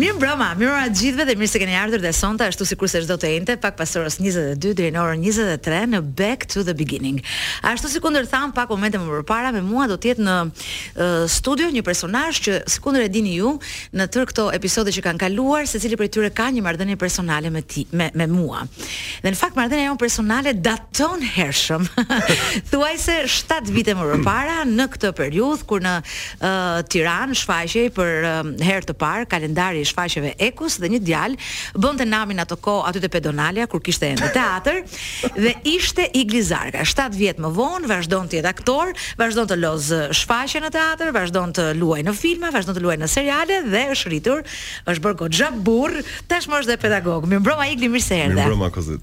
Mirë mbrëma, mirë ora të gjithëve dhe mirë se keni ardhur dhe sonte ashtu sikur se çdo të enjte pak pas orës 22 deri në orën 23 në Back to the Beginning. Ashtu sikundër thamë pak momente më përpara me mua do të jetë në uh, studio një personazh që sikundër e dini ju në tërë këto episode që kanë kaluar, secili prej tyre ka një marrëdhënie personale me ti, me me mua. Dhe në fakt marrëdhënia jonë personale daton hershëm. Thuajse 7 vite më përpara në këtë periudhë kur në Tiranë shfaqej për herë të parë kalendari i shfaqjeve Ekus dhe një djal bënte namin atë kohë aty te Pedonalja kur kishte ende teatër dhe ishte Igli Zarka. 7 vjet më vonë vazhdon të jetë aktor, vazhdon të lozë shfaqje në teatër, vazhdon të luajë në filma, vazhdon të luajë në seriale dhe është rritur, është bërë goxha burrë, tashmë është dhe pedagog. Mirëmbrëma Igli, mirë se erdhe. Mirëmbrëma Kozi.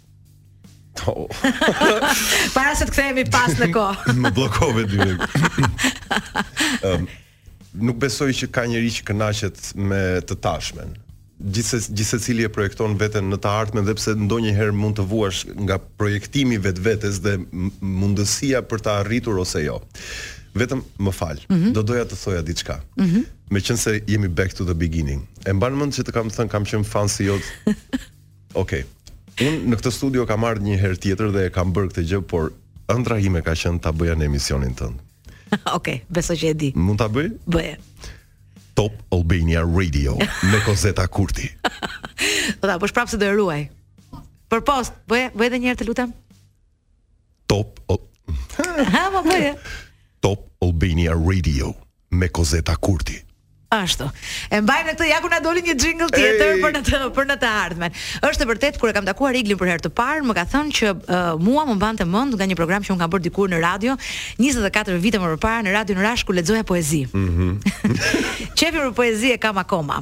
Oh. Para se të kthehemi pas në kohë. Më bllokove direkt. um, nuk besoj që ka njeri që kënaqet me të tashmen. Gjithse gjithsecili e projekton veten në të ardhmen dhe pse ndonjëherë mund të vuash nga projektimi i vetvetes dhe mundësia për ta arritur ose jo. Vetëm më fal, mm -hmm. do doja të thoja diçka. Mm -hmm. Meqense jemi back to the beginning. E mban mend që të kam thënë kam qenë fansi jot Okej. Okay. Unë në këtë studio kam ardhur një herë tjetër dhe e kam bërë këtë gjë, por ëndrra ime ka qenë ta bëja në emisionin tënd. Okej, okay, besoj që e di. Mund ta bëj? Bëje. Top Albania Radio me Kozeta Kurti. Do ta bësh prapë se do e ruaj. Për post, bëje, bëje edhe një herë të lutem. Top. Ha, po bëje. Top Albania Radio me Kozeta Kurti. Ashtu. E mbajmë këtë, ja ku na doli një jingle tjetër për në të për në të ardhmen. Është e vërtetë kur e kam takuar Iglin për herë të parë, më ka thënë që uh, mua më mbante mend nga një program që unë kam bërë dikur në radio, 24 vite më parë në Radion Rash ku lexoja poezi. Mhm. Mm Qejfin për poezi e kam akoma.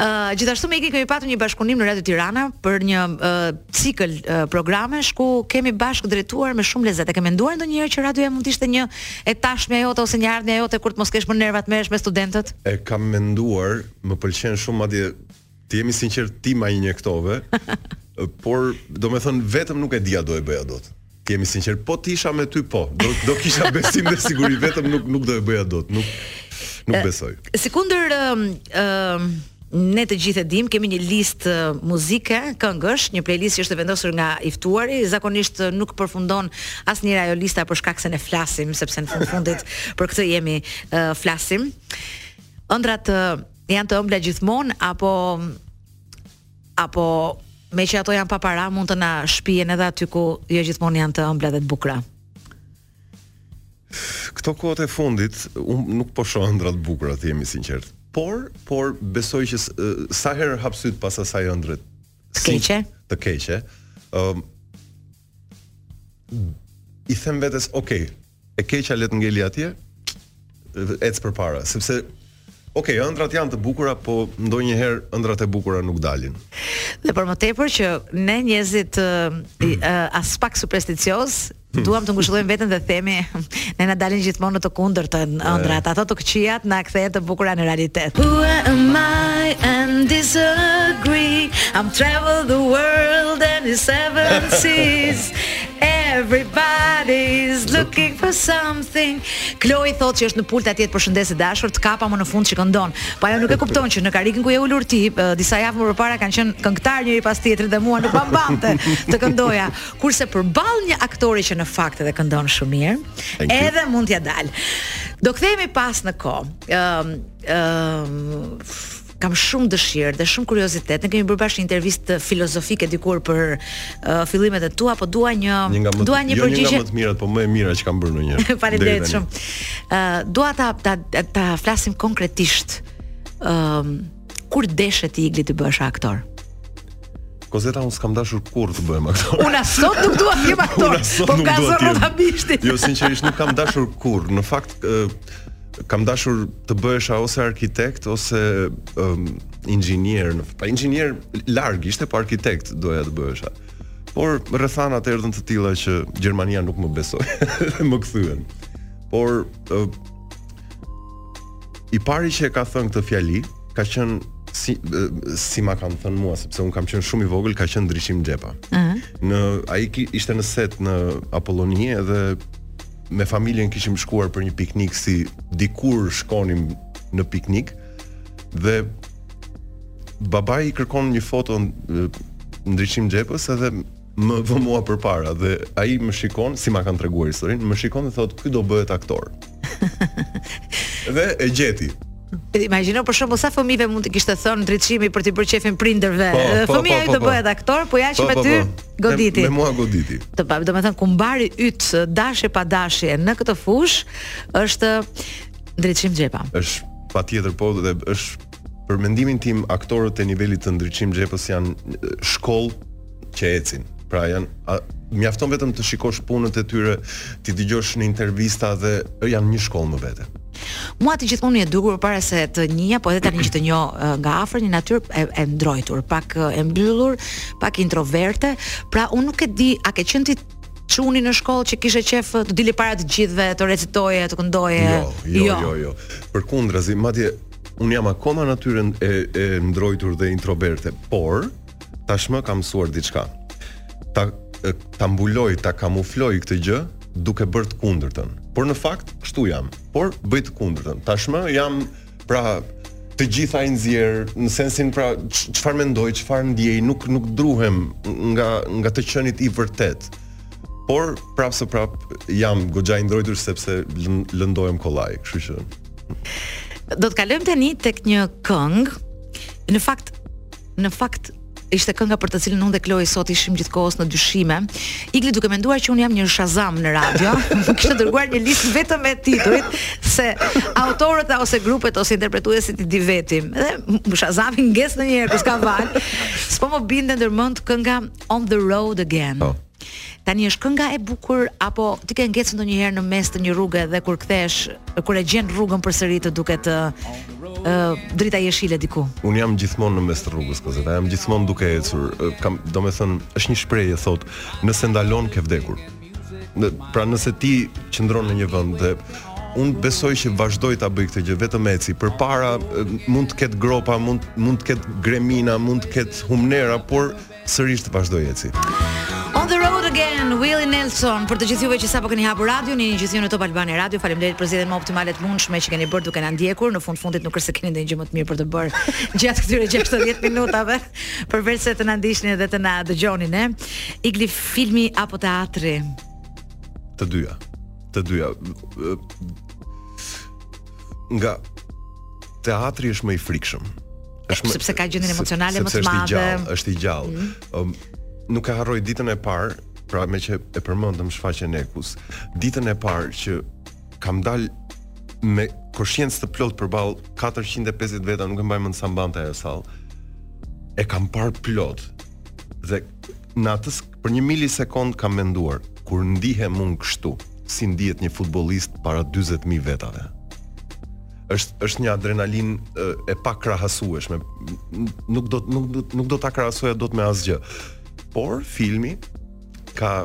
Uh, gjithashtu me Iglin kemi patur një bashkëpunim në Radio Tirana për një uh, cikël uh, programesh ku kemi bashkë drejtuar me shumë lezet. E ke menduar ndonjëherë që radioja mund të ishte një e tashmja jote ose një e ardhmja jote kur të mos kesh më nerva të merresh me studentët? E kam menduar, më pëlqen shumë madje të jem i sinqertë ti ma injektove. por domethënë vetëm nuk e di a do e bëja dot. Të jem i sinqertë, po të isha me ty po, do do kisha besim dhe siguri vetëm nuk nuk do e bëja dot, nuk nuk besoj. Uh, Sikundër ë uh, uh, ne të gjithë e dimë, kemi një listë uh, muzike, këngësh, një playlist që është e vendosur nga i ftuari, zakonisht uh, nuk përfundon asnjëherë ajo lista për shkak se ne flasim, sepse në fund fundit për këtë jemi uh, flasim. Ëndrrat uh, janë të ëmbla gjithmonë apo apo meqë ato janë pa para mund të na shpien edhe aty ku jo gjithmonë janë të ëmbla dhe të bukura. Këto kohët e fundit un nuk po shoh ëndra të bukura, të jem i sinqertë. Por, por besoj që sa herë hap sytë pas asaj ëndrre të keqe, të keqe, ëm um, i them vetes, ok, e keqja le të ngelë atje, ec përpara, sepse Ok, ëndrat janë të bukura, po ndonjëherë ëndrat e bukura nuk dalin. Dhe për më tepër që ne njerëzit uh, uh, aspak supersticioz, duam të ngushëllojmë veten dhe themi Ne na dalin gjithmonë në të kundërtën ëndrrat, ato të këqijat na kthehen të bukura në realitet. Who am I to disagree? I travel the world and the seven seas. Everybody's looking for something. Kloi thotë që është në pult atje të përshëndes e dashur, të kapa më në fund që këndon. Po ajo nuk e kupton që në karrigen ku je ulur ti, disa javë më parë kanë qenë këngëtar njëri pas tjetrit dhe mua nuk ma mbante të këndoja. Kurse përballë një aktori që në fakt edhe këndon shumë mirë, edhe mund t'ia dal. Do kthehemi pas në kohë. Ëm, ëm kam shumë dëshirë dhe shumë kuriozitet. Ne kemi bërë bashkë një intervistë filozofike dikur për uh, fillimet e tua, po dua një, një nga më, dua një jo përgjigje. Një nga më të mirat, po më e mira që kam bërë ndonjëherë. Faleminderit shumë. Ë uh, dua ta ta ta flasim konkretisht. Ëm um, kur deshe ti Igli të bëhesh aktor? Kozeta unë s'kam dashur kurrë të bëhem aktor. Unë as sot nuk dua të jem aktor. Unë as sot po nuk dua të jem. Bishti. Jo sinqerisht nuk kam dashur kurrë. Në fakt e, kam dashur të bëhesha ose arkitekt ose um, inxhinier. Po inxhinier larg ishte po arkitekt doja të bëhesha. Por rrethanat erdhën të tilla që Gjermania nuk më besoi dhe më kthyen. Por e, i pari që e ka thënë këtë fjali, ka qenë si si ma kanë thënë mua sepse un kam qenë shumë i vogël, ka qenë Ndriçim Xhepa. Ëh. Uh -huh. Në ai ishte në set në Apolloni edhe me familjen kishim shkuar për një piknik si dikur shkonim në piknik dhe babai i kërkon një foto Ndriçim Xhepës edhe më vë mua përpara dhe ai më shikon si ma kanë treguar historinë, më shikon dhe thotë ky do bëhet aktor. dhe e gjeti. Imagjino për shembull sa fëmijëve mund t'u kishte thënë Ndriçimi për t'u bërë qejfin prindërve. Po, po, Fëmija po, po, do po. bëhet aktor, po ja që po, me po, ty po. goditi. Me, me mua goditi. Të pa, domethënë kumbari yt dashje pa dashje në këtë fushë është Ndriçim Xhepa. Është patjetër po dhe është për mendimin tim aktorët e nivelit të Ndriçim Xhepës janë shkollë që ecin. Pra janë a, mjafton vetëm të shikosh punët e tyre, t'i dëgjosh në intervista dhe janë një shkollë më vete. Mua ti gjithmonë je dukur para se të njihja, po edhe tani që të njoh nga afër një natyrë e, e ndrojtur, pak e mbyllur, pak introverte, pra unë nuk e di a ke qenë ti çuni në shkollë që kishe qef të dilje para të gjithëve, të recitoje, të këndoje. Jo, jo, jo, jo. jo. Përkundrazi, madje unë jam akoma natyrë e e ndrojtur dhe introverte, por tashmë kam mësuar diçka. Ta ta mbuloj, ta kamufloj këtë gjë duke bërë të kundërtën. Por në fakt kështu jam, por bëj të kundërtën. Tashmë jam pra të gjitha i nxjerr në sensin pra çfarë mendoj, çfarë ndjej, nuk nuk druhem nga nga të qenit i vërtetë. Por prapëseprapë jam goxha i ndrojtur sepse lëndohem kollaj, kështu që. Do të kalojmë tani tek një këngë. Në fakt në fakt ishte kënga për të cilën unë dhe Kloi sot ishim gjithë kohës në dyshime. Igli duke menduar që unë jam një Shazam në radio, më kishte dërguar një listë vetëm me titujt se autorët ose grupet ose interpretuesit i di vetë. Dhe Shazami ngec ndonjëherë kur s'ka valë, s'po më binte ndërmend kënga On the Road Again. Oh. Tani është kënga e bukur apo ti ke ngecur ndonjëherë në mes të një rruge dhe kur kthehesh, kur e gjen rrugën përsëri të duket ë uh, drita jeshile diku. Unë jam gjithmonë në mes të rrugës, Kozeta. Jam gjithmonë duke ecur. Kam, domethënë, është një shprehje thotë, nëse ndalon ke vdekur. Në, pra nëse ti qëndron në një vend dhe unë besoj që vazhdoj ta bëj këtë gjë vetëm eci. Përpara mund të ketë gropa, mund mund të ketë gremina, mund të ketë humnera, por Sërish të vazhdoj të eci. On the road again, Willie Nelson, për të gjithë juve që sapo keni hapur radion, jeni gjithë ju në Top Albania Radio. Faleminderit për zgjedhjen më optimale të mundshme që keni bërë duke na ndjekur. Në fund të fundit nuk është se keni ndonjë gjë më të mirë për të bërë gjatë këtyre 60 minutave, përveç se të na ndiqni dhe të na dëgjoni ne. Igli filmi apo teatri? Të dyja. Të dyja. nga teatri është më i frikshëm. Është më, sepse ka gjendjen emocionale më të madhe. Është i gjallë, është i gjallë. Mm -hmm. um, nuk e harroj ditën e parë, pra meqë e përmendëm shfaqjen Equus. Ditën e parë që kam dalë me koshiencë të plot përballë 450 veta, nuk e mbaj mend sa mbante ajo sallë. E kam parë plot dhe në atë Për një milisekond kam menduar, kur ndihem unë kështu, si ndihet një futbollist para 40.000 vetave. Është është një adrenalinë e pakrahasueshme. Nuk do nuk do nuk do ta krahasoja dot me asgjë. Por filmi ka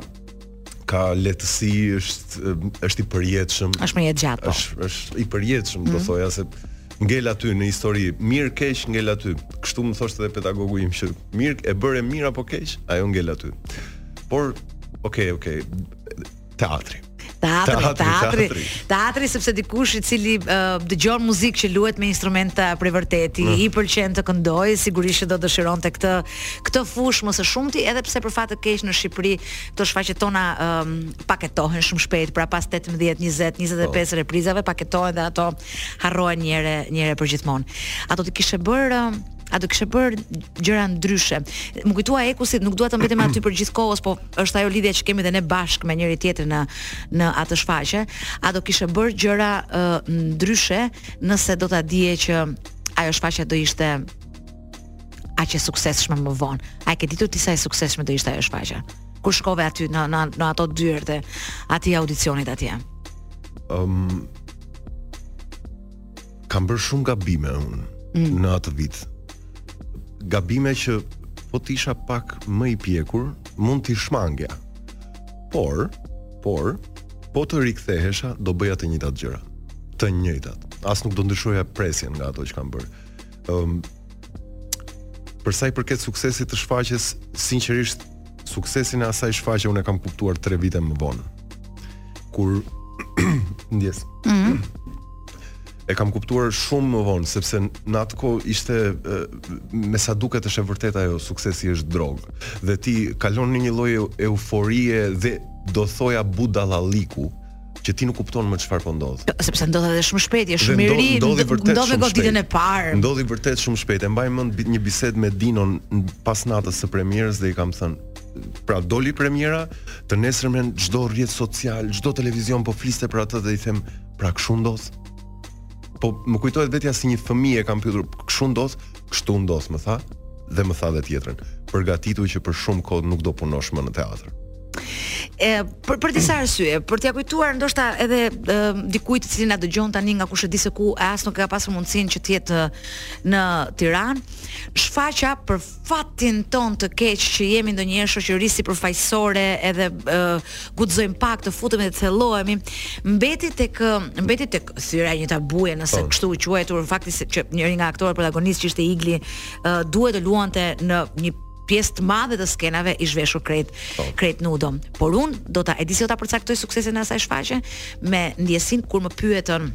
ka lehtësi, është është i përjetshëm. Është më i gjatë. Po. Është është i përjetshëm, mm -hmm. do mhm. thoja se Ngel aty në histori, mirë keq ngel aty. Kështu më thoshte edhe pedagogu im që mirë e bëre mirë apo keq, ajo ngel aty. Po, okay, okay, teatri. Teatri, teatri, teatri, teatri, teatri sepse dikush i cili uh, dëgjon muzikë që luhet me instrumente të vërtetë, i pëlqen të këndojë, sigurisht që do dëshironte këtë këtë fushë më së shumti, edhe pse për fat të keq në Shqipëri këto shfaqje tona um, paketohen shumë shpejt, pra pas 18, 20, 25 oh. reprizave paketohen dhe ato harrohen një herë një herë përgjithmonë. A do të kishe bërë a do kishe bërë gjëra ndryshe? M'u kujtua Equus-i, nuk dua të mbetem aty për gjithë kohën, po është ajo lidhja që kemi dhe ne bashkë me njëri tjetrin në në atë shfaqje. A do kishe bërë gjëra uh, ndryshe nëse do ta dije që ajo shfaqje do ishte aq e suksesshme më vonë? A e ke ditur ti sa e suksesshme do ishte ajo shfaqja? Kur shkove aty në në në ato dyert e atij audicionit atje? Ëm um Kam bërë shumë gabime unë mm. në atë vit. Gabime që po të isha pak më i pjekur, mund t'i shmangja. Por, por, po të rikthehesha, do bëja të njëjtat gjëra. Të njëjtat. As nuk do ndryshoja presjen nga ato që kam bërë. Ëm për sa i përket suksesit të shfaqjes, sinqerisht suksesin e asaj shfaqje unë e kam kuptuar 3 vite më vonë. Kur ndjesë. Mm -hmm. E kam kuptuar shumë më vonë sepse në atë kohë ishte me sa duket është e vërtetë ajo suksesi është drogë dhe ti kalon në një lloj euforie dhe do thoja budallalliku që ti nuk kupton më çfarë po ndodh. Jo, sepse ndodh edhe shumë shpejt, je shumë i ri, ndodh vërtet ndodh shumë shpejt. Ditën e parë. Ndodhi vërtet shumë shpejt. E mbaj mend një bisedë me Dinon pas natës së premierës dhe i kam thënë, pra doli premiera, të nesërmen çdo rrjet social, çdo televizion po fliste për atë dhe i them, pra kshu ndodh. Po më kujtohet vetja si një fëmijë e kam pyetur, kshu ndodh, Kështu ndodh, më tha, dhe më tha dhe tjetrën, përgatitu që për shumë kohë nuk do punosh më në teatër. E, për për disa arsye, për t'ia kujtuar ndoshta edhe e, dikujt i cili na dëgjon tani nga kush e di se ku, e as nuk e ka pasur mundësinë që të jetë në Tiranë, shfaqja për fatin tonë të keq që jemi ndonjëherë shoqëri sipërfaqësore edhe e, guxojmë pak të futemi dhe të thellohemi, mbeti tek mbeti tek thyerja e një tabuje nëse po. kështu u quajt fakti se që njëri nga aktorët protagonistë që ishte Igli uh, duhet të luante në një pjesë të madhe të skenave i zhveshur krejt po. krejt nudo. Por unë do ta e di se do ta përcaktoj suksesin e asaj shfaqje me ndjesinë kur më pyetën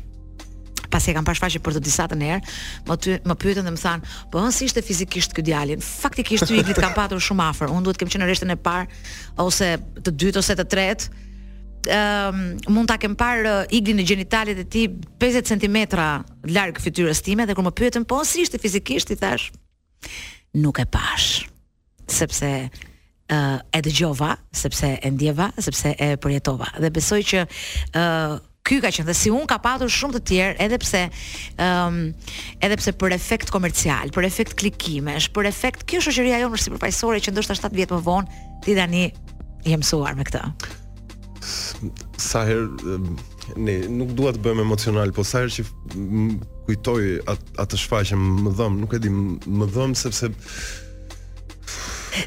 pasi e kam parë shfaqjen për të disatën herë, m'u aty më pyetën dhe më thanë, "Po ëh si ishte fizikisht ky djali?" Faktikisht ty Igli të kam patur shumë afër. Unë duhet të kem qenë në rreshtin e parë ose të dytë ose të tretë. um, mund ta kem parë uh, Iglin me gjenitalet e tij 50 cm larg fytyrës time dhe kur më pyetën po si ishte fizikisht i thash nuk e pash sepse uh, e dëgjova sepse e ndjeva sepse e përjetova dhe besoj që uh, ky ka qenë dhe si un ka patur shumë të tjerë edhe pse ëm um, edhe pse për efekt komercial, për efekt klikimesh, për efekt kjo shoqëria jonë është sipërfaqësore që ndoshta 7 vjet më vonë ti tani je mësuar me këtë? Sa herë nuk dua të bëhem emocional, po sa herë që kujtoj atë atë shfaqje më dhemb, nuk e di, më dhemb sepse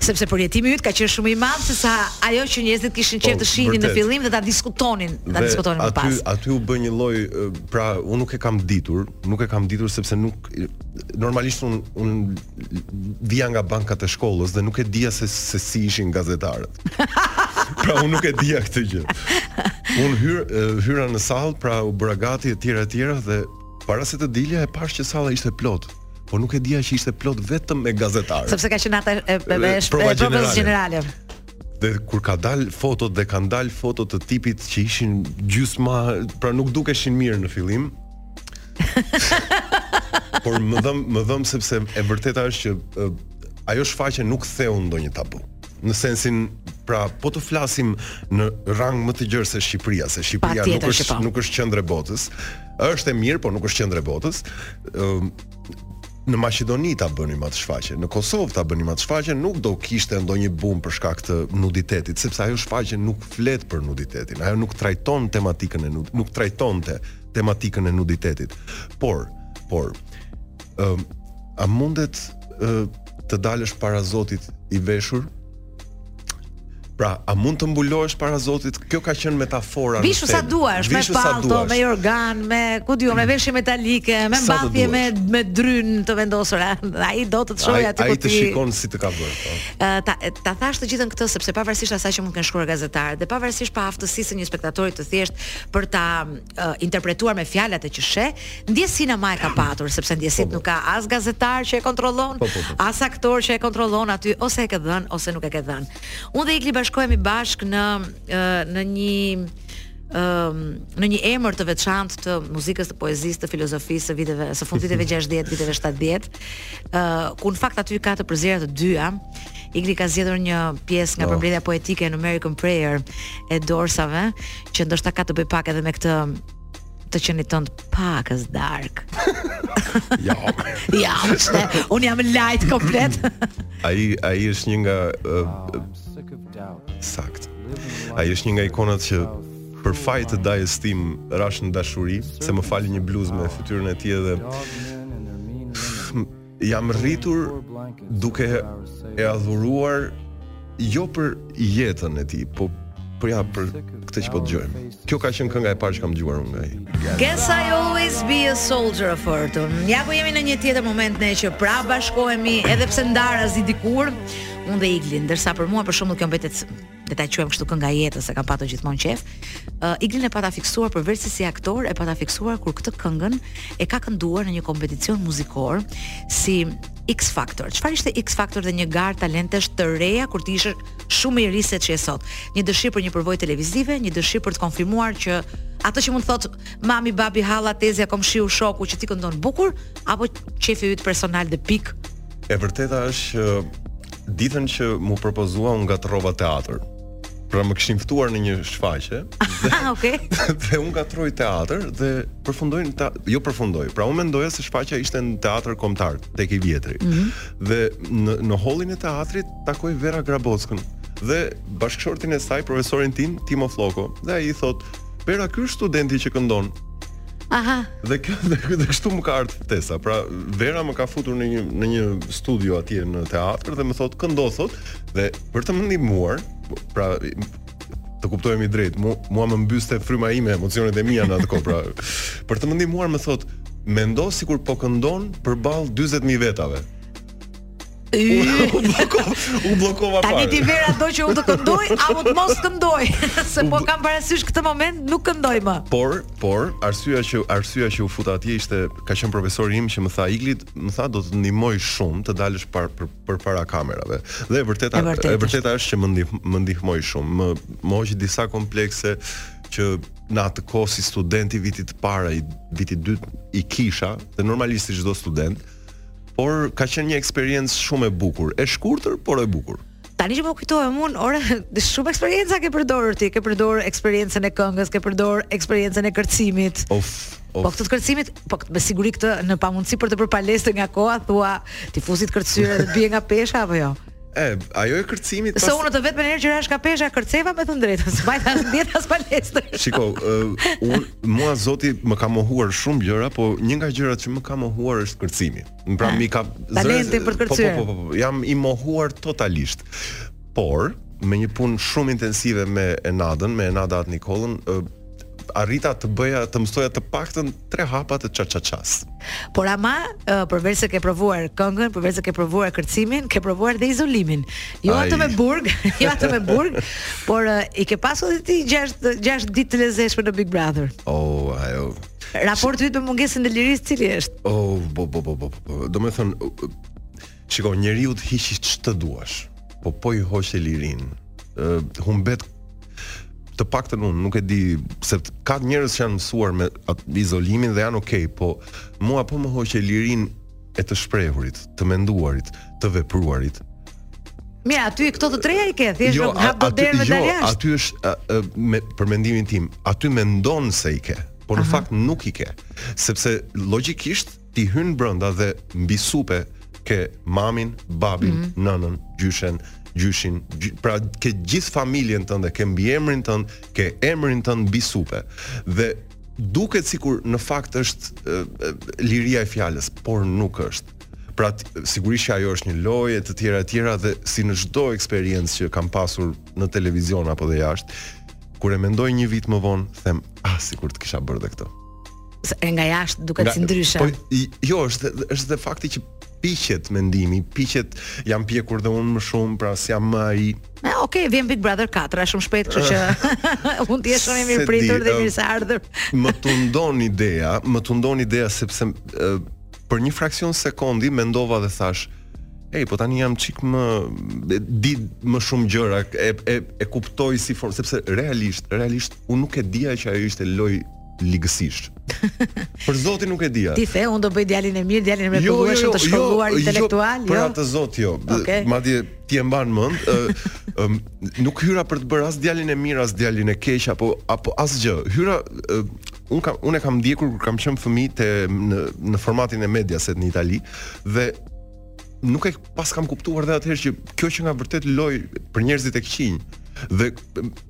sepse përjetimi yt ka qenë shumë i madh se sa ajo që njerëzit kishin qejf të po, shihnin në fillim dhe ta diskutonin, ta diskutonin më pas. Aty aty u bë një lloj, pra unë nuk e kam ditur, nuk e kam ditur sepse nuk normalisht unë un vija nga bankat e shkollës dhe nuk e dija se se si ishin gazetarët. pra unë nuk e dija këtë gjë. Unë hyr hyra në sallë, pra u bëra gati etj etj dhe para se të dilja e pashë që salla ishte plot. Po nuk e dija që ishte plot vetëm me gazetarë. Sepse ka qenë nata e provës generale. generale. Dhe kur ka dal fotot dhe kanë dal fotot të tipit që ishin gjysma, pra nuk dukeshin mirë në fillim, Por më dhemb, më dhemb sepse e vërteta është që uh, ajo shfaqje nuk theu ndonjë tabu. Në sensin, pra, po të flasim në rang më të gjerë se Shqipëria, se Shqipëria pa, nuk është po. nuk është qendër e botës. Është e mirë, por nuk është qendër e botës. Ëm në Maqedoni ta bënim atë shfaqje, në Kosovë ta bënim atë shfaqje, nuk do kishte ndonjë bum për shkak të nuditetit, sepse ajo shfaqje nuk flet për nuditetin, ajo nuk trajton tematikën e nuditetit, nuk trajtonte tematikën e nuditetit. Por, por ë um, a mundet uh, të dalësh para Zotit i veshur? Pra, a mund të mbulohesh para Zotit? Kjo ka qenë metafora. Vishu sa duash, me palto, me jorgan, me ku di un, me veshje metalike, me mbathje me me dryn të vendosura. Ai do të të shohë aty ku ti. Ai të shikon si të ka bërë. Po. Ta ta thash të gjithën këtë sepse pavarësisht asaj që mund të kenë shkruar gazetarët dhe pavarësisht paaftësisë së një spektatori të thjeshtë, për ta uh, interpretuar me fjalë atë që sheh, ndjesinë ama e ka patur, sepse ndjesit po, po. nuk ka as gazetar që e kontrollon, po, as aktor që e kontrollon aty ose e ke dhën ose nuk e ke dhën. Unë dhe Igli bashkohemi bashk në uh, në një um, në një emër të veçantë të muzikës, të poezisë, të filozofisë së viteve së fundit të 60, viteve 70, ë uh, ku në fakt aty ka të përziera të dyja. Igli ka zgjedhur një pjesë nga oh. përmbledhja poetike An American Prayer e Doorsave, që ndoshta ka të bëjë pak edhe me këtë të qenit tënd pakës dark. ja. ja, është. Unë jam light komplet. ai ai është një nga uh, sakt. Ai është një nga ikonat që për faj të dajës tim rashë në dashuri, se më fali një bluzë me fytyrën e tij dhe Jam rritur duke e adhuruar jo për jetën e tij, po për ja për këtë që po dëgjojmë. Kjo ka qenë kënga e parë që kam dëgjuar unë nga ai. Guess I always be a soldier of fortune. Ja ku jemi në një tjetër moment ne që pra bashkohemi edhe pse ndarazi dikur, unë dhe Igli, ndërsa për mua për shembull kjo mbetet le ta quajmë kështu kënga e jetës, e kam patur gjithmonë qejf. Uh, Iglin e pata fiksuar përveçse si aktor, e pata fiksuar kur këtë këngën e ka kënduar në një kompeticion muzikor si X Factor. Çfarë ishte X Factor dhe një garë talentesh të reja kur ti ishe shumë i ri seç je sot. Një dëshirë për një përvojë televizive, një dëshirë për të konfirmuar që ato që mund të thotë mami, babi, halla, tezja, komshiu, shoku që ti këndon bukur apo qejfi yt personal dhe pik. E vërteta është që ditën që m'u propozua unë ngatërrova teatër. Pra më kishin ftuar në një shfaqje. Ah, okay. dhe unë ngatërroj teatër dhe përfundoj në teatër, jo përfundoj. Pra unë mendoja se shfaqja ishte në teatër kombëtar tek i vjetri. Mm -hmm. Dhe në në hollin e teatrit takoj Vera Grabockën dhe bashkëshortin e saj, profesorin tim, Timo Flloko. Dhe ai i thotë, "Vera, ky është studenti që këndon." Aha. Dhe kjo dhe, dhe kështu më ka ardhur ftesa. Pra Vera më ka futur në një në një studio atje në teatër dhe më thotë këndo thotë dhe për të më ndihmuar, pra të kuptohemi drejt, mua, mua më mbyste fryma ime, emocionet e mia në atë kohë, pra për të më ndihmuar më thotë mendo sikur po këndon përballë 40000 vetave. U bllokova, u bllokova fare. Tani ti Vera do që unë të këndoj apo të mos këndoj, se po kam parasysh këtë moment nuk këndoj më. Por, por arsyeja që arsyeja që u futa atje ishte ka qenë profesori im që më tha Igli, më tha do të ndihmojë shumë të dalësh par, për, për para kamerave. Dhe e vërteta e vërteta, e vërteta është që më ndih, më ndihmoi shumë, më më hoqi disa komplekse që në atë kohë si student i vitit të parë, vitit të dytë i kisha, dhe normalisht si çdo student, Por ka qenë një eksperiencë shumë e bukur, e shkurtër, por e bukur. Tani që po kujtohem unë, ore, shumë eksperienca ke përdorur ti, ke përdorur eksperiencën e këngës, ke përdorur eksperiencën e kërcimit. Of, of. Po këtë të kërcimit, po këtë me siguri këtë në pamundësi për të bërë palestër nga koha thua, t'i fus një të kërcyer dhe bie nga pesha apo jo? E, ajo e kërcimit pas... Se unë të vetmen herë që rashka pesha kërceva me të ndrejtë, së bajta së ndjetë asë palestër. Shiko, uh, unë, mua zoti më ka mohuar shumë gjëra, po një nga gjëra që më ka mohuar është kërcimi. Pra, m'i ka... Talentin për të kërcyer. Po, po, po, po, jam i mohuar totalisht. Por, me një punë shumë intensive me Enadën, me Enada At Nikollën, uh, arrita të bëja, të mësoja të paktën Tre hapa të çaçaças. Por ama, përveç se ke provuar këngën, përveç se ke provuar kërcimin, ke provuar dhe izolimin. Jo atë me burg, jo atë me burg, por i ke pasur edhe ti 6 6 ditë të lezetshme në Big Brother. Oh, ajo. Raporti yt me mungesën e lirisë cili është? Oh, bo bo bo bo. Domethënë Shiko, njeriut hiqi ç'të duash, po po i hoqe lirinë humbet të paktën unë nuk e di se ka njerëz që janë mësuar me izolimin dhe janë okay, po mua po më hoqe lirinë e të shprehurit, të menduarit, të vepruarit. Mirë, aty këto të treja i ke, thjesht s'e hap dot derën me dalë jashtë. Aty është a, a, me për mendimin tim, aty mendon se i ke, por në fakt nuk i ke, sepse logjikisht ti hyn brenda dhe mbi supe ke mamin, babin, mm -hmm. nënën, gjyshen, gjyshin, gjy, pra ke gjithë familjen tënde, ke mbiemrin tënd, ke emrin tënd mbi supe. Dhe duket sikur në fakt është e, e, liria e fjalës, por nuk është. Pra sigurisht që ajo është një lojë e të tjera e tjera dhe si në çdo eksperiencë që kam pasur në televizion apo dhe jashtë, kur e mendoj një vit më vonë, them, ah, sikur të kisha bërë dhe këtë. e nga jashtë duket si ndryshe. Po jo, është është dhe fakti që piqet mendimi, piqet jam pjekur dhe unë më shumë, pra s'jam më ai. Ok, vjen Big Brother 4, shumë shpejt, kështu që mund të jesh shumë i mirëpritur dhe mirëseardhur. Më tundon ideja, më tundon ideja sepse për një fraksion sekondi mendova dhe thashë, Ej, po tani jam çik më di më shumë gjëra, e e e kuptoj si formë sepse realisht, realisht unë nuk e dija që ajo ishte lojë ligësisht. për zotin nuk e dija. Ti the, unë do bëj djalin e mirë, djalin e jo, jo, mrekullueshëm, jo, jo, të shkolluar, jo, jo intelektual, jo. Jo, për atë zot jo. Okay. Madje ti e mban mend, ë um, nuk hyra për të bërë as djalin e mirë, as djalin e keq apo apo asgjë. Hyra uh, unë kam unë e kam ndjekur kur kam qenë fëmijë te në në formatin e Mediaset në Itali dhe nuk e paskam kuptuar dhe atëherë që kjo qenka vërtet lojë për njerëzit e këqinj dhe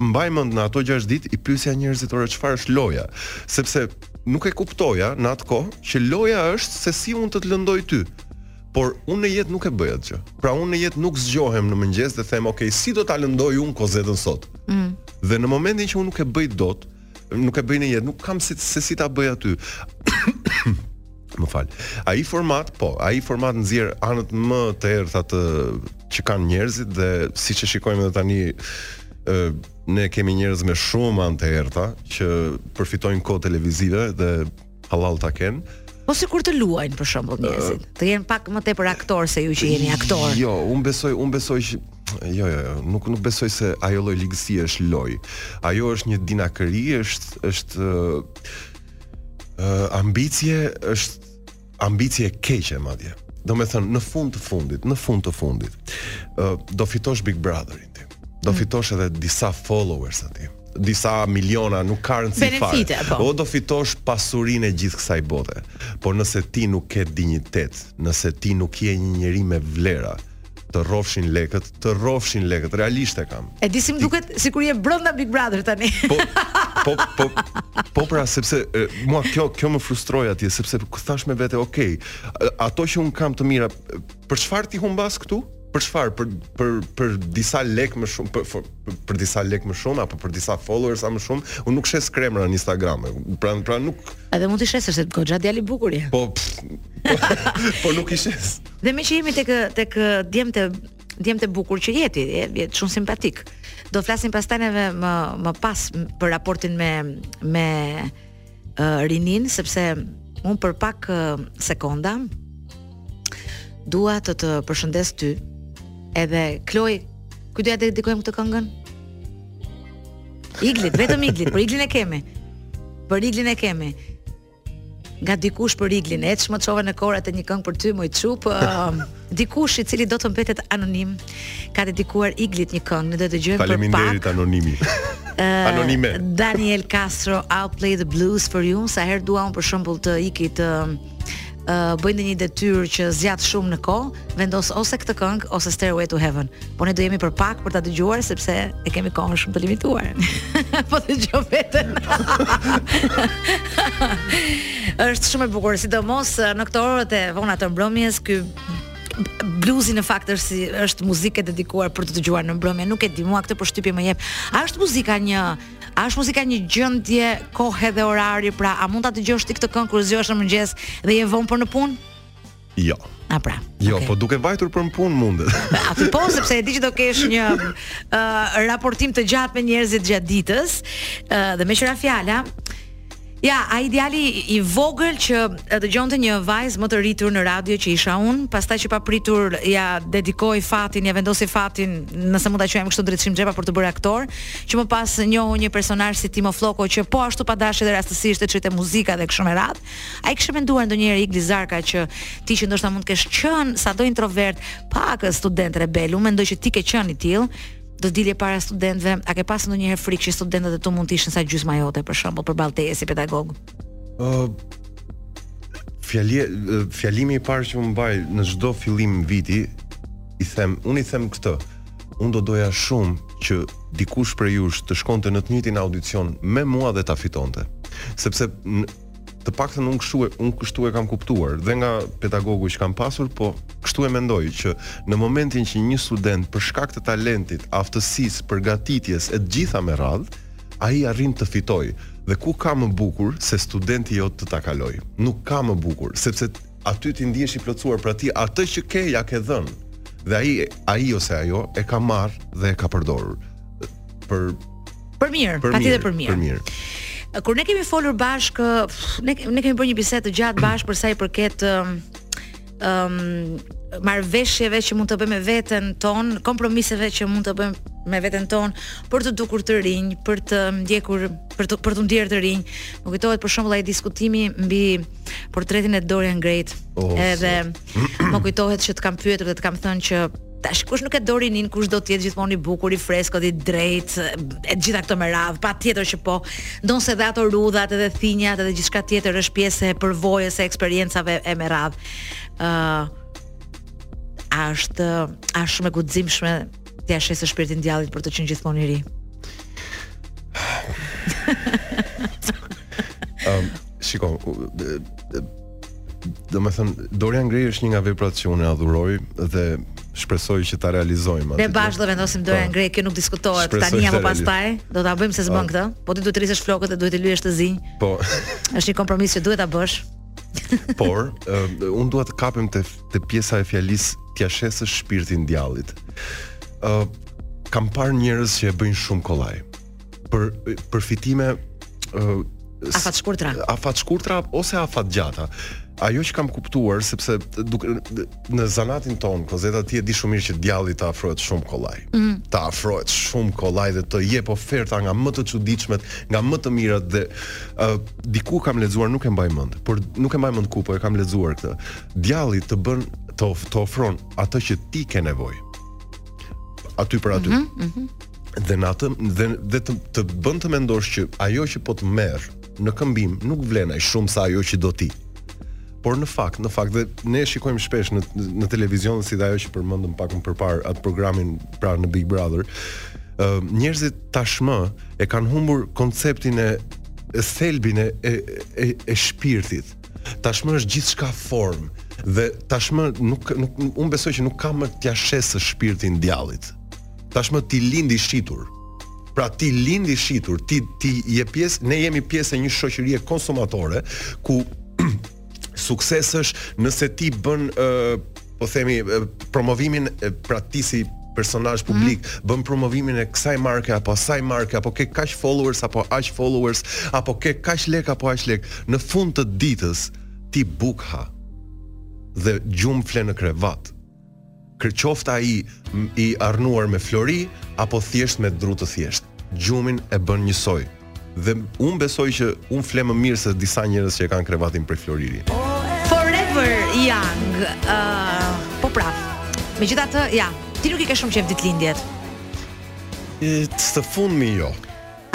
mbaj mend në ato 6 ditë i pyesja njerëzit ore çfarë është loja sepse nuk e kuptoja në atë kohë që loja është se si unë të të lëndoj ty por unë në jetë nuk e bëj atë gjë pra unë në jetë nuk zgjohem në mëngjes dhe them ok si do ta lëndoj unë Kozetën sot mm. dhe në momentin që unë nuk e bëj dot nuk e bëj në jetë, nuk kam si se si ta bëj aty. më fal. Ai format, po, ai format nxjerr anët më të errta të që kanë njerëzit dhe siç e shikojmë edhe tani ë ne kemi njerëz me shumë anë të errta që përfitojnë kohë televizive dhe Hallall ta kenë. Po sikur të luajnë për shembull njerëzit, uh, të jenë pak më tepër aktor se ju që jeni aktor. Jo, un besoj, un besoj që jo, jo, jo, nuk nuk besoj se ajo lloj ligësie është lojë. Ajo është një dinakëri, është është uh, ambicie, është ambicie e keqe madje. Do me thënë, në fund të fundit, në fund të fundit, uh, do fitosh Big Brother-in ti. do mm. fitosh edhe disa followers aty disa miliona nuk ka rëndësi fare. Po. O do fitosh pasurinë e gjithë kësaj bote. Por nëse ti nuk ke dinjitet, nëse ti nuk je një njeri me vlera, të rrofshin lekët, të rrofshin lekët, realisht e kam. E di si më duket sikur je brenda Big Brother tani. Po po po po pra sepse e, mua kjo kjo më frustroi atje sepse thashë me vete, ok, ato që un kam të mira për çfarë t'i humbas këtu? Për çfarë? Për për për disa lek më shumë, për, për, për disa lek më shumë apo për disa followers më shumë, unë nuk shes kremra në Instagram. Pra pra nuk Edhe mund t'i shesësh se goxha djalë i bukur je. Po po nuk i shes. Dhe meqë jemi tek tek djemtë djemtë e bukur që je ti, je shumë simpatik. Do flasim pastaj neve më më pas për raportin me me uh, rinin sepse un për pak uh, sekonda dua të të përshëndes ty edhe Kloi kujt do ia dedikojmë këtë këngën Iglit, vetëm Iglit, për Iglin e kemi. Për Iglin e kemi. Nga dikush për Iglin, e ç'më çove në kor atë një këngë për ty, moj çup. Uh, Dikush i cili do të mbetet anonim ka dedikuar Iglit një këngë, ne do ta dëgjojmë për pak. Faleminderit anonimi. Eh, Anonime. Daniel Castro, I'll play the blues for you. Sa herë dua un për shembull të iki të uh, bëj ndonjë detyrë që zgjat shumë në kohë, vendos ose këtë këngë ose Stairway to Heaven. Po ne do jemi për pak për ta dëgjuar sepse e kemi kohën shumë të limituar. po dëgjoj veten. Është shumë e bukur, sidomos në këto orët e vona të mbrëmjes, ky bluzi në fakt është si është muzikë e dedikuar për të dëgjuar në mbrëmje, nuk e di, mua këtë përshtypje më jep. A është muzika një A është muzika një gjendje kohe dhe orari, pra a mund ta dëgjosh ti këtë këngë kur zgjohesh në mëngjes dhe je vonë për në punë? Jo. A pra. Jo, okay. po duke vajtur për punë mundet. Aty po sepse e di që do kesh një uh, raportim të gjatë me njerëzit gjatë ditës, uh, dhe me qira fjala, Ja, a ideali i vogël që dëgjonte një vajzë më të rritur në radio që isha unë, pastaj që papritur ja dedikoi fatin, ja vendosi fatin, nëse mund ta quajmë kështu Drejtshim Xhepa për të bërë aktor, që më pas njohu një personazh si Timo Flloko që po ashtu pa dashje dhe rastësisht e shpie muzika dhe kështu me radhë. A e kishe menduar ndonjëherë Igli Zarka që ti që ndoshta mund të kesh qenë sado introvert, pak student rebel, unë mendoj që ti ke qenë i tillë, do të dilje para studentëve, a ke pasur ndonjëherë frikë që studentët e tu mund të ishin sa gjysma jote për shembull përballë teje si pedagog? Ë uh, fjali fjalimi i parë që unë mbaj në çdo fillim viti i them, unë i them këtë. Unë do doja shumë që dikush prej jush të shkonte në të njëjtin audicion me mua dhe ta fitonte. Sepse në, të paktën unë kështu e unë kështu e kam kuptuar dhe nga pedagogu që kam pasur, po kështu e mendoj që në momentin që një student për shkak të talentit, aftësisë, përgatitjes e të gjitha me radhë, ai arrin të fitojë. Dhe ku ka më bukur se studenti jot të ta kalojë. Nuk ka më bukur, sepse aty ti ndihesh i plotësuar, pra ti atë që ke ia ke dhënë dhe ai ai ose ajo e ka marrë dhe e ka përdorur për për mirë, për mirë, për mirë. Për mirë. Kur ne kemi folur bashkë, ne ne kemi bërë një bisedë të gjatë bashkë për sa i përket ëm um, marrëveshjeve që mund të bëjmë me veten ton, kompromiseve që mund të bëjmë me veten tonë për të dukur të rinj, për të ndjekur, për të për t'u ndjerë të rinj. Më kujtohet për shembull ai diskutimi mbi portretin e Dorian Gray. Oh, edhe më kujtohet që të kam pyetur dhe të kam thënë që tash kush nuk e do rininë kush do të jetë gjithmonë i bukur i freskët i drejtë e gjitha këto me radhë patjetër që po ndonëse edhe ato rudhat edhe thinjat edhe gjithçka tjetër është pjesë e përvojës e eksperiencave e me radhë ë uh, a është a është shumë e guximshme T'ia shesësh shpirtin djallit për të qenë gjithmonë i ri. Ëm, um, shiko, domethënë, Dorian Gray është një nga veprat që unë e adhuroj dhe shpresoj që ta realizojmë. Ne bashkë do vendosim Dorian po. Gray, kjo nuk diskutohet. Tani apo pastaj do ta bëjmë se s'bën po. këtë. Po ti duhet t'i rrisësh flokët dhe duhet t'i lyesh të zinj. Po. Është një kompromis që duhet ta bësh. Por, uh, unë dua të kapem te te pjesa e fjalisë t'ia shesësh shpirtin djallit. Ë uh, kam parë njerëz që e bëjnë shumë kollaj. Për përfitime ë uh, afatshkurtra. Afatshkurtra ose afatgjata. Ajo që kam kuptuar sepse duke në zanatin tonë Kozeta ti e di shumë mirë që djalli të afrohet shumë kollaj. Mm. Të afrohet shumë kollaj dhe të jep oferta nga më të çuditshmet, nga më të mirat dhe uh, diku kam lexuar, nuk e mbaj mend, por nuk e mbaj mend ku, po e kam lexuar këtë. Djalli të bën të, of, të ofron atë që ti ke nevojë. Aty për aty. Mm -hmm, mm -hmm. Dhe në atë dhe, dhe të, të bën të mendosh që ajo që po të merr në këmbim nuk vlen aq shumë sa ajo që do ti. Por në fakt, në fakt dhe ne shikojmë shpesh në në televizion si dhe ajo që përmendëm pak më përparë atë programin pra në Big Brother, ë uh, njerëzit tashmë e kanë humbur konceptin e e thelbin e e e, e shpirtit. Tashmë është gjithçka formë dhe tashmë nuk nuk un besoj që nuk ka më t'ia shesë shpirtin djallit. Tashmë ti lind i shitur. Pra ti lind i shitur, ti ti je pjesë, ne jemi pjesë e një shoqërie konsumatore ku sukses është nëse ti bën uh, po themi promovimin pra ti si personazh publik mm -hmm. bën promovimin e kësaj marke apo asaj marke apo ke kaq followers apo aq followers apo ke kaq lek apo aq lek në fund të ditës ti bukë ha dhe gjum fle në krevat qoftë ai i arnuar me flori apo thjesht me dru të thjesht gjumin e bën njësoj Dhe unë besoj që unë fle më mirë se disa njerëz që e kanë krevatin prej floriri. Forever Young. Uh, po pra. Megjithatë, ja, ti nuk i ke shumë qejf ditëlindjet. Të fundmi jo.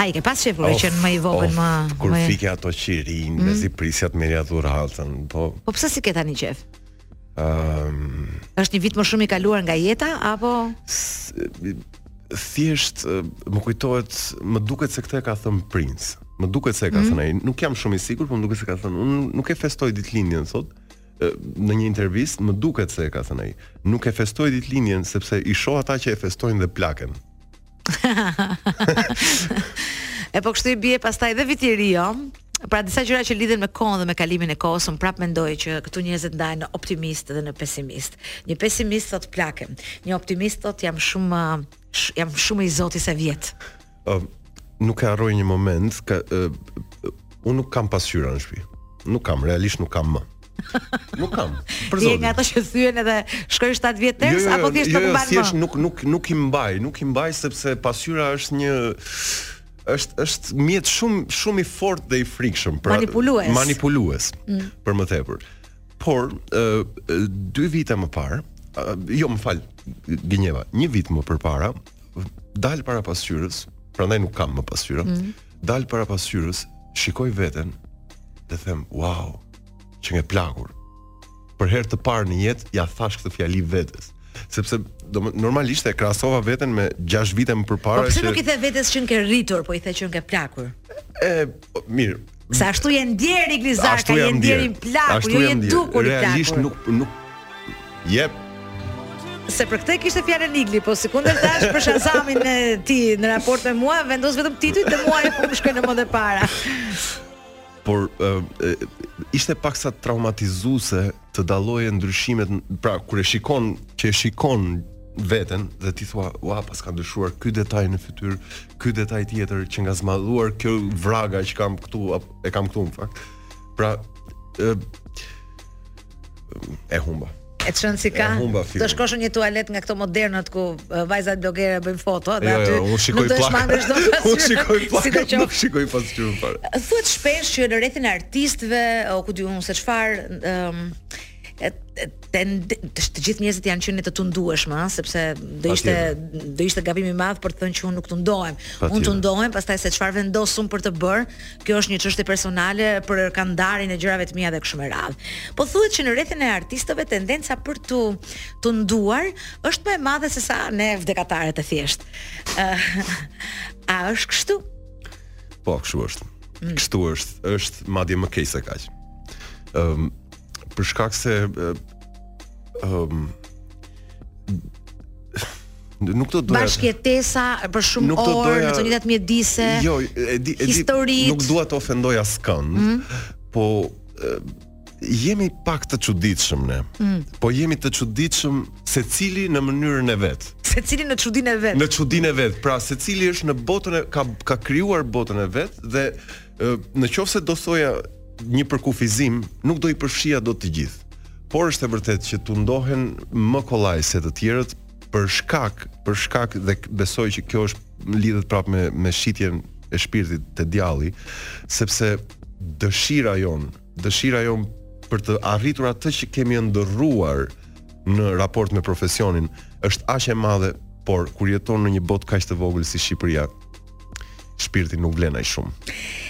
A i ke pas qejf kur ke qenë më i vogël më... Kur fike ato qirinjtë, mm. mezi prisja të merrja dhuratën, po... Po pse s'i ke tani qejf? Ëm um, është një vit më shumë i kaluar nga jeta apo thjesht më kujtohet, më duket se këtë e ka thënë Prince. Më duket se e ka mm -hmm. thënë ai. Nuk jam shumë i sigurt, por më duket se ka thënë. Unë nuk e festoj ditëlindjen thotë në një intervistë, më duket se e ka thënë ai. Nuk e festoj ditëlindjen sepse i shoh ata që e festojnë dhe plaken. e po kështu i bie pastaj dhe viti i ri, jo? Pra disa gjëra që lidhen me kohën dhe me kalimin e kohës, un prap mendoj që këtu njerëzit ndahen në optimist dhe në pesimist. Një pesimist thotë u plaka, një optimist thotë jam shumë jam shumë i zoti se vjet. Ë uh, nuk e harroj një moment, ka uh, un nuk kam pasqyra në shtëpi. Nuk kam, realisht nuk kam më. Nuk kam. Për zotin. Je nga ato që thyen edhe shkoj 7 vjet ters jo, jo, jo, apo thjesht jo, nuk jo, mban më. Jo, thjesht nuk nuk nuk i mbaj, nuk i mbaj sepse pasqyra është një është është mjet shumë shumë i fortë dhe i frikshëm për manipulues. Manipulues. Mm. Për më tepër. Por ë dy vite më parë, jo më fal, gënjeva, një vit më përpara dal para pasqyrës, prandaj nuk kam më pasqyrë. Mm. Dal para pasqyrës, shikoj veten dhe them, "Wow, qenke plakur. Për herë të parë në jetë ia thashë këtë fjali vetes sepse do më, normalisht e krahasova veten me 6 vite më përpara. Po pse nuk i the vetes qenke rritur, po i the qenke plakur? E po, mirë. Se ashtu je ndjerë Igli Zarka, je ndjerë i plakur, jo je dukur i plakur. Realisht nuk nuk jep Se për këtë kishte fjalën Igli, po sekondën thashë për Shazamin e tij në raport me mua, vendos vetëm titujt dhe mua po më shkon në mend e para. por uh, ishte paksa traumatizuese të dalloje ndryshimet, pra kur e shikon, që e shikon veten dhe ti thua, "Ua, paska ndryshuar ky detaj në fytyrë, ky detaj tjetër qenka zmadhuar kjo vraga që kam këtu, e kam këtu në fakt." Pra, uh, e humba. E çon si ka. Të shkosh në një tualet nga këto modernet ku vajzat blogere bëjnë foto dhe jo, aty. Jo, unë shikoj plak. Unë shikoj plak. Si nuk shikoj pasqyrë fare. Thuhet shpesh që në rrethin e artistëve, a ku di unë se çfarë, ëm të gjithë njerëzit janë qenie të tundueshme, sepse do ishte do ishte gabim i madh për të thënë që unë nuk tundohem. Unë tundohem, pastaj se çfarë vendos unë për të bërë, Kjo është një çështje personale për kandarin e gjërave të mia dhe kështu me radhë. Po thuhet që në rrethin e artistëve tendenca për t'u tunduar është më e madhe sesa ne vdekatarët e thjeshtë. A është kështu? Po, kështu është. Mm. Kështu është, është madje më keq se kaq. Ëm um, për shkak se ëm um, nuk do të doja bashkëjetesa për shumë orë doja... në të njëjtat mjedise. Jo, e di, e di, nuk dua të ofendoj askënd. Mm -hmm. Po e, jemi pak të çuditshëm ne. Mm. Po jemi të çuditshëm secili në mënyrën e vet. Secili në çudinë e vet. Në çudinë e vet. Pra secili është në botën e ka ka krijuar botën e vet dhe në qoftë se do thoja një përkufizim, nuk do i përfshija dot të gjithë. Por është e vërtetë që tundohen më kollaj se të tjerët për shkak, për shkak dhe besoj që kjo është lidhet prapë me me shitjen e shpirtit te djalli, sepse dëshira jonë, dëshira jonë për të arritur atë që kemi ëndërruar në raport me profesionin është aq e madhe, por kur jeton në një botë kaq të vogël si Shqipëria, shpirti nuk vlen aq shumë.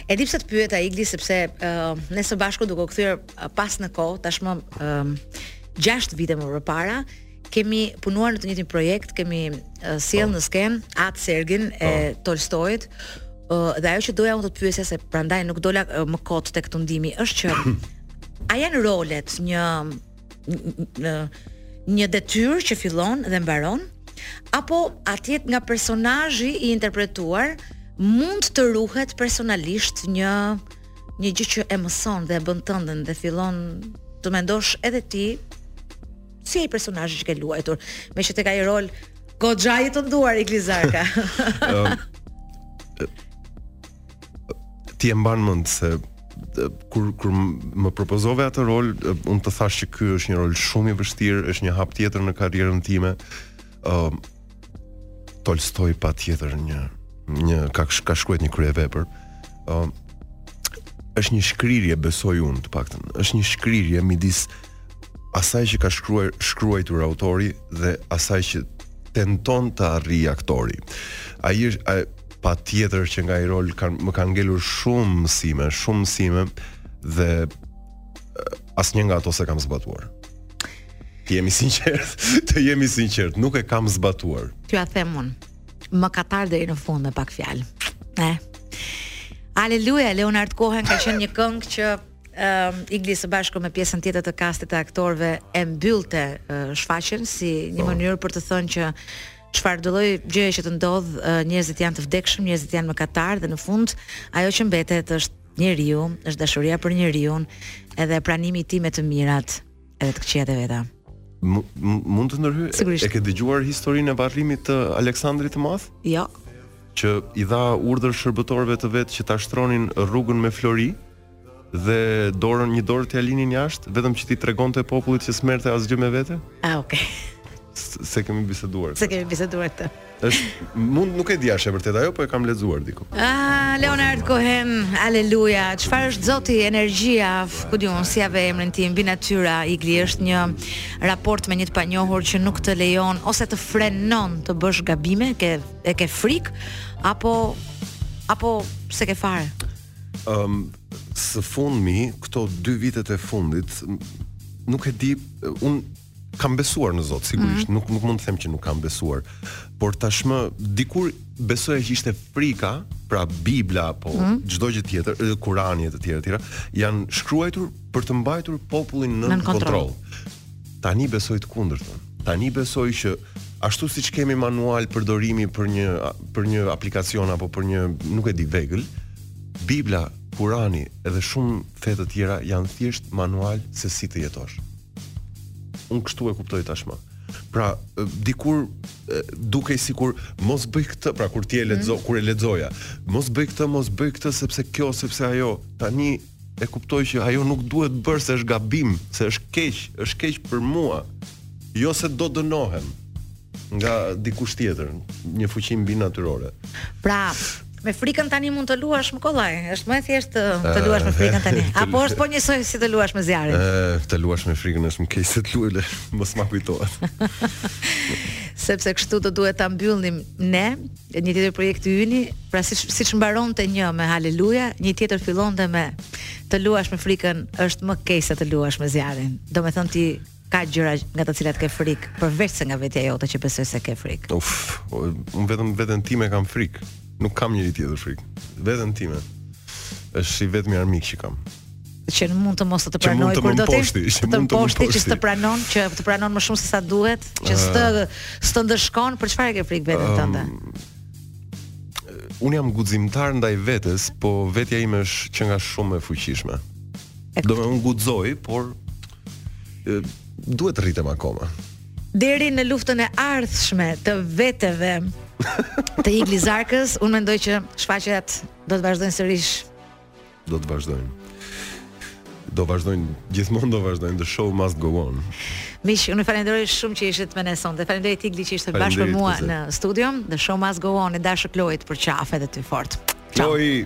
E di pse të pyeta Igli sepse uh, ne së bashku duke u kthyer pas në kohë, tashmë uh, 6 vite më përpara, kemi punuar në të njëjtin projekt, kemi uh, sjellë po. në skenë At Sergin e po. Tolstoit. Uh, dhe ajo që doja unë të të pyesja se prandaj nuk dola uh, më kot tek tundimi është që a janë rolet një në një detyrë që fillon dhe mbaron apo atje nga personazhi i interpretuar mund të ruhet personalisht një një gjë që e mëson dhe e bën tënden dhe fillon të mendosh edhe ti si ai personazhi që ke luajtur, meqë tek ai rol goxha i rënduar, Igli Zarka. ti e mban mend se kur kur më propozove atë rol, unë të thashë që ky është një rol shumë i vështirë, është një hap tjetër në karrierën time. ë uh, Tolstoi patjetër një një ka ka shkruajtur një kryevepër. ë uh, është një shkrirje, besoj unë të paktën. Është një shkrirje midis asaj që ka shkruar shkruajtur autori dhe asaj që tenton të arrijë aktori. Ai është patjetër që nga ai rol kanë, më kanë ngelur shumë mësime, shumë mësime dhe asnjë nga ato s'e kam zbatuar. Të jem i sinqertë, të jem i sinqertë, nuk e kam zbatuar. Ta them unë, mëkatar deri në fund me pak fjalë. Ne. Aleluja, Leonard Cohen ka qenë një këngë që um, Igli së bashku me pjesën tjetër të kastit të aktorëve e mbyllte uh, shfaqjen si një oh. mënyrë për të thënë që çfarëdo lloj gjëje që të ndodhë, njerëzit janë të vdekshëm, njerëzit janë mëkatarë dhe në fund ajo që mbetet është njeriu, është dashuria për njeriun, edhe pranimi i tij me të mirat, edhe të këqijat e veta. Mund të ndërhyj? E ke dëgjuar historinë e varrimit të Aleksandrit të Madh? Jo. Që i dha urdhër shërbëtorëve të vet që ta shtronin rrugën me flori? dhe dorën një dorë t'ia linin jashtë, vetëm që t'i tregonte popullit që s'merrte asgjë me vete? Ah, okay. S'e kemi biseduar. S'e kemi biseduar këtë. Është mund nuk e di a është e vërtetë ajo, po e kam lexuar diku. Ah, Leonard Cohen, aleluja. Çfarë është Zoti energjia? Ku di unë si ia vë emrin ti, mbinatyra, Igli është një raport me një të panjohur që nuk të lejon ose të frenon të bësh gabime, ke e ke frikë apo apo s'e ke fare. um, së fundmi këto dy vitet e fundit nuk e di unë kam besuar në Zot sigurisht mm -hmm. nuk nuk mund të them që nuk kam besuar por tashmë dikur besoja që ishte frika pra Bibla apo mhm. çdo mm -hmm. gjë tjetër Kurani e të tjera të tjera janë shkruajtur për të mbajtur popullin në kontroll. kontroll Tani besoj të kundërtën. Tani besoj që ashtu siç kemi manual përdorimi për një për një aplikacion apo për një, nuk e di, vegël, Bibla, Kurani edhe shumë fe të tjera janë thjesht manual se si të jetosh. Unë kështu e kuptoj tashmë. Pra, dikur dukej sikur mos bëj këtë, pra kur ti e lexo, mm. kur e lexoja, mos bëj këtë, mos bëj këtë sepse kjo, sepse ajo. Tani e kuptoj që ajo nuk duhet bërë se është gabim, se është keq, është keq për mua. Jo se do dënohem nga dikush tjetër, një fuqi mbinatyrore. Pra, me frikën tani mund të luash më kollaj. Është më e thjeshtë të, të luash me frikën tani. Apo është po njësoj si të luash me zjarrin? Ëh, të luash me frikën është më keq se të luaj, mos ma kujto, he. Sepse kështu do duhet ta mbyllnim ne. një tjetër projekt i yni, pra siç siç mbaronte një me haleluja, një tjetër fillonte me të luash me frikën është më keq se të luash me zjarrin. Domethënë ti ka gjëra nga të cilat ke frikë, përveç se nga vetja jote që besoj se ke frikë. Uf, po, unë vetëm veten time kam frikë. Nuk kam njeri tjetër frikë. Veten time. Është i vetmi armik që kam. që mund të mos të pranojë kur do të poshti, që mund të poshti që të pranon, që të pranon më shumë se sa duhet, që s'të s'të ndëshkon për çfarë ke frikë veten tënde. Unë jam guximtar ndaj vetes, po vetja ime është qëka shumë e fuqishme. Domethënë guxoj, por duhet të rritem akoma. Deri në luftën e ardhshme të veteve të Igli Zarkës, unë mendoj që shfaqjet do të vazhdojnë sërish do të vazhdojnë. Do vazhdojnë, gjithmonë do vazhdojnë, the show must go on. Miq, unë falenderoj shumë që ishit me ne sonte. Falenderoj Iglin që ishte bashkë me mua në studio. The show must go on, e dashur Kloi, përqafime ty fort. Kloi,